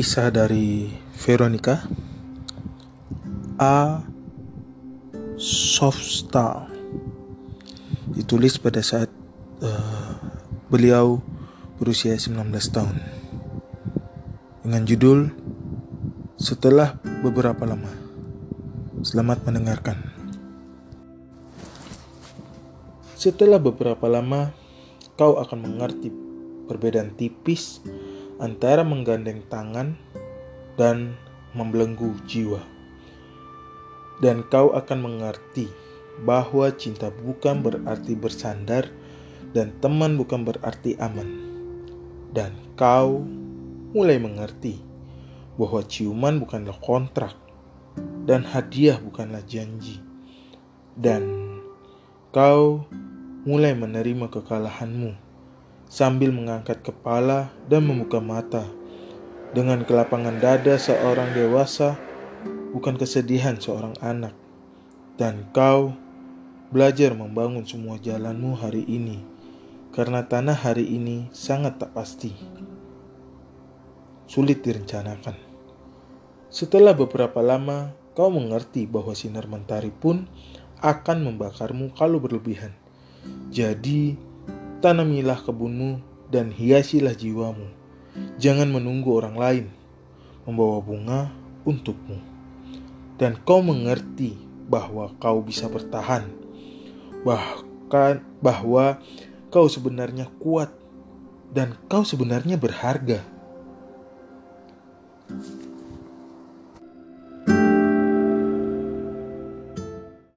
Kisah dari Veronica. A. Soft Star Ditulis pada saat uh, beliau berusia 19 tahun. Dengan judul Setelah beberapa lama. Selamat mendengarkan. Setelah beberapa lama kau akan mengerti perbedaan tipis antara menggandeng tangan dan membelenggu jiwa. Dan kau akan mengerti bahwa cinta bukan berarti bersandar dan teman bukan berarti aman. Dan kau mulai mengerti bahwa ciuman bukanlah kontrak dan hadiah bukanlah janji. Dan kau mulai menerima kekalahanmu sambil mengangkat kepala dan membuka mata dengan kelapangan dada seorang dewasa, bukan kesedihan seorang anak. Dan kau belajar membangun semua jalanmu hari ini, karena tanah hari ini sangat tak pasti. Sulit direncanakan. Setelah beberapa lama, kau mengerti bahwa sinar mentari pun akan membakarmu kalau berlebihan. Jadi, tanamilah kebunmu dan hiasilah jiwamu. Jangan menunggu orang lain membawa bunga untukmu. Dan kau mengerti bahwa kau bisa bertahan. Bahkan bahwa kau sebenarnya kuat dan kau sebenarnya berharga.